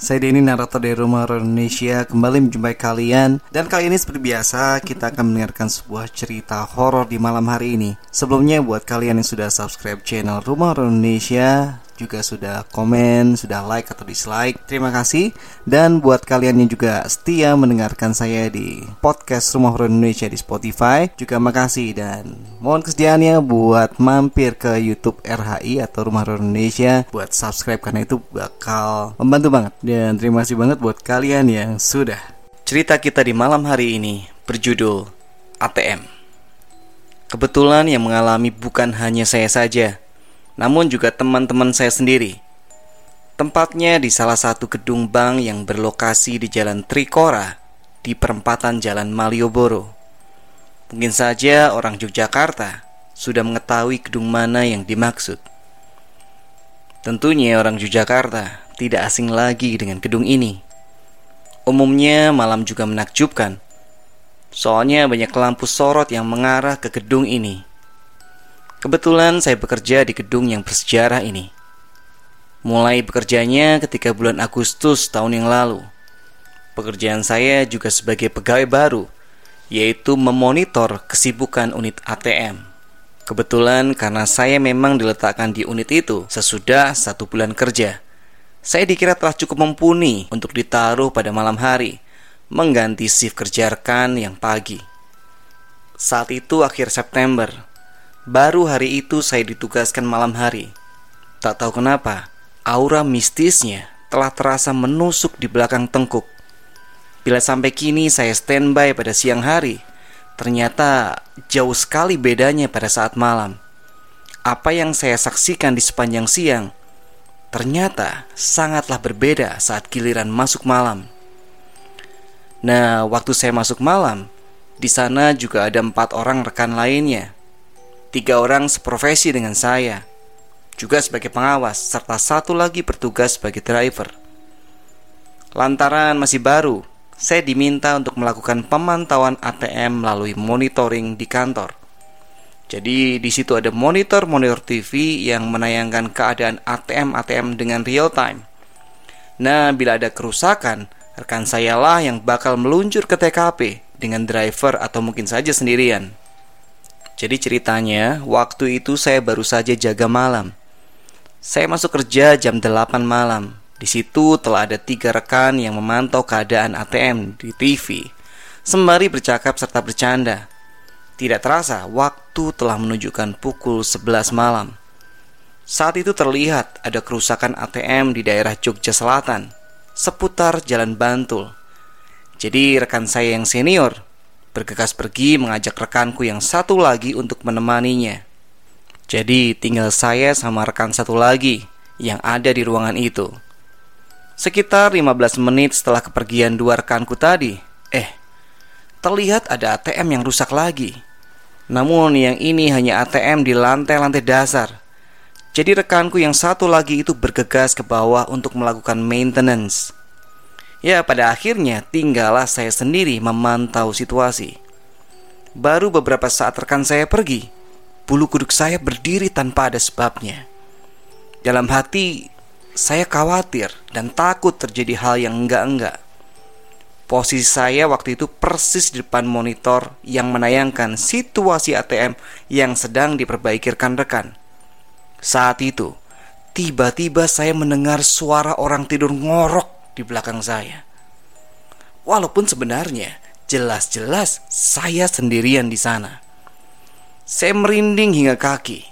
Saya Denny, narator dari Rumah Horor Indonesia, kembali menjumpai kalian. Dan kali ini seperti biasa, kita akan mendengarkan sebuah cerita horor di malam hari ini. Sebelumnya, buat kalian yang sudah subscribe channel Rumah Horor Indonesia, juga sudah komen, sudah like atau dislike. Terima kasih. Dan buat kalian yang juga setia mendengarkan saya di podcast Rumah Horor Indonesia di Spotify, juga makasih dan mohon kesediaannya buat mampir ke YouTube RHI atau Rumah Horor Indonesia buat subscribe karena itu bakal membantu banget. Dan terima kasih banget buat kalian yang sudah. Cerita kita di malam hari ini berjudul ATM. Kebetulan yang mengalami bukan hanya saya saja, namun juga teman-teman saya sendiri. Tempatnya di salah satu gedung bank yang berlokasi di Jalan Trikora di perempatan Jalan Malioboro. Mungkin saja orang Yogyakarta sudah mengetahui gedung mana yang dimaksud. Tentunya orang Yogyakarta tidak asing lagi dengan gedung ini. Umumnya malam juga menakjubkan, soalnya banyak lampu sorot yang mengarah ke gedung ini. Kebetulan saya bekerja di gedung yang bersejarah ini. Mulai bekerjanya ketika bulan Agustus tahun yang lalu. Pekerjaan saya juga sebagai pegawai baru, yaitu memonitor kesibukan unit ATM. Kebetulan karena saya memang diletakkan di unit itu sesudah satu bulan kerja. Saya dikira telah cukup mumpuni untuk ditaruh pada malam hari, mengganti shift kerja rekan yang pagi. Saat itu akhir September, Baru hari itu saya ditugaskan malam hari. Tak tahu kenapa, aura mistisnya telah terasa menusuk di belakang tengkuk. Bila sampai kini saya standby pada siang hari, ternyata jauh sekali bedanya pada saat malam. Apa yang saya saksikan di sepanjang siang ternyata sangatlah berbeda saat giliran masuk malam. Nah, waktu saya masuk malam, di sana juga ada empat orang rekan lainnya Tiga orang seprofesi dengan saya, juga sebagai pengawas, serta satu lagi bertugas sebagai driver. Lantaran masih baru, saya diminta untuk melakukan pemantauan ATM melalui monitoring di kantor. Jadi di situ ada monitor-monitor TV yang menayangkan keadaan ATM-ATM dengan real time. Nah, bila ada kerusakan, rekan saya lah yang bakal meluncur ke TKP dengan driver atau mungkin saja sendirian. Jadi ceritanya, waktu itu saya baru saja jaga malam. Saya masuk kerja jam 8 malam. Di situ telah ada tiga rekan yang memantau keadaan ATM di TV. Sembari bercakap serta bercanda. Tidak terasa, waktu telah menunjukkan pukul 11 malam. Saat itu terlihat ada kerusakan ATM di daerah Jogja Selatan, seputar Jalan Bantul. Jadi rekan saya yang senior bergegas pergi mengajak rekanku yang satu lagi untuk menemaninya. Jadi tinggal saya sama rekan satu lagi yang ada di ruangan itu. Sekitar 15 menit setelah kepergian dua rekanku tadi, eh, terlihat ada ATM yang rusak lagi. Namun yang ini hanya ATM di lantai-lantai dasar. Jadi rekanku yang satu lagi itu bergegas ke bawah untuk melakukan maintenance. Ya, pada akhirnya tinggallah saya sendiri memantau situasi. Baru beberapa saat rekan saya pergi, bulu kuduk saya berdiri tanpa ada sebabnya. Dalam hati, saya khawatir dan takut terjadi hal yang enggak-enggak. Posisi saya waktu itu persis di depan monitor yang menayangkan situasi ATM yang sedang diperbaiki rekan-rekan. Saat itu, tiba-tiba saya mendengar suara orang tidur ngorok di belakang saya. Walaupun sebenarnya jelas-jelas saya sendirian di sana. Saya merinding hingga kaki.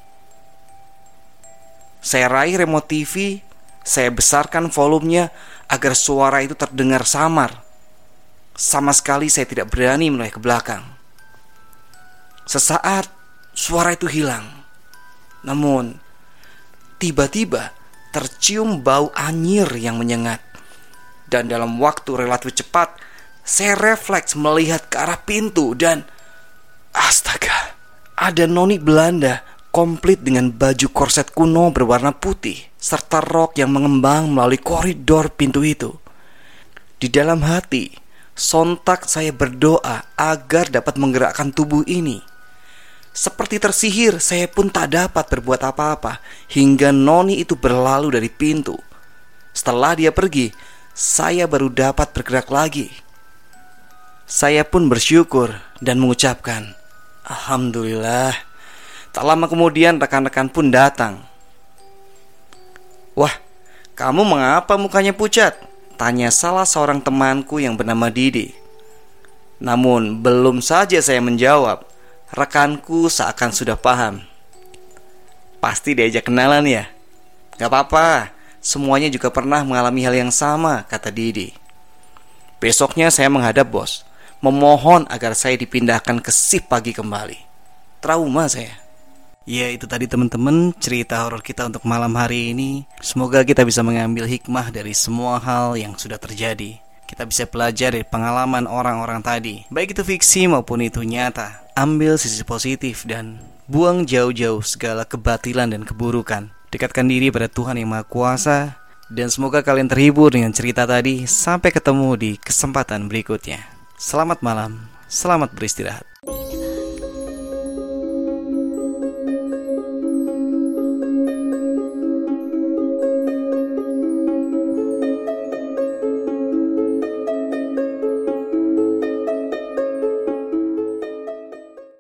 Saya raih remote TV, saya besarkan volumenya agar suara itu terdengar samar. Sama sekali saya tidak berani menoleh ke belakang. Sesaat suara itu hilang. Namun, tiba-tiba tercium bau anyir yang menyengat. Dan dalam waktu relatif cepat, saya refleks melihat ke arah pintu dan astaga, ada noni Belanda komplit dengan baju korset kuno berwarna putih serta rok yang mengembang melalui koridor pintu itu. Di dalam hati, sontak saya berdoa agar dapat menggerakkan tubuh ini. Seperti tersihir, saya pun tak dapat berbuat apa-apa hingga noni itu berlalu dari pintu. Setelah dia pergi, saya baru dapat bergerak lagi. Saya pun bersyukur dan mengucapkan, "Alhamdulillah." Tak lama kemudian, rekan-rekan pun datang. "Wah, kamu mengapa mukanya pucat?" tanya salah seorang temanku yang bernama Didi. Namun, belum saja saya menjawab, rekanku seakan sudah paham. Pasti diajak kenalan ya? Gak apa-apa, Semuanya juga pernah mengalami hal yang sama, kata Didi. Besoknya saya menghadap bos, memohon agar saya dipindahkan ke sip pagi kembali. Trauma saya. Ya itu tadi teman-teman cerita horor kita untuk malam hari ini. Semoga kita bisa mengambil hikmah dari semua hal yang sudah terjadi. Kita bisa belajar dari pengalaman orang-orang tadi, baik itu fiksi maupun itu nyata. Ambil sisi positif dan buang jauh-jauh segala kebatilan dan keburukan. Dekatkan diri pada Tuhan yang Maha Kuasa dan semoga kalian terhibur dengan cerita tadi. Sampai ketemu di kesempatan berikutnya. Selamat malam, selamat beristirahat.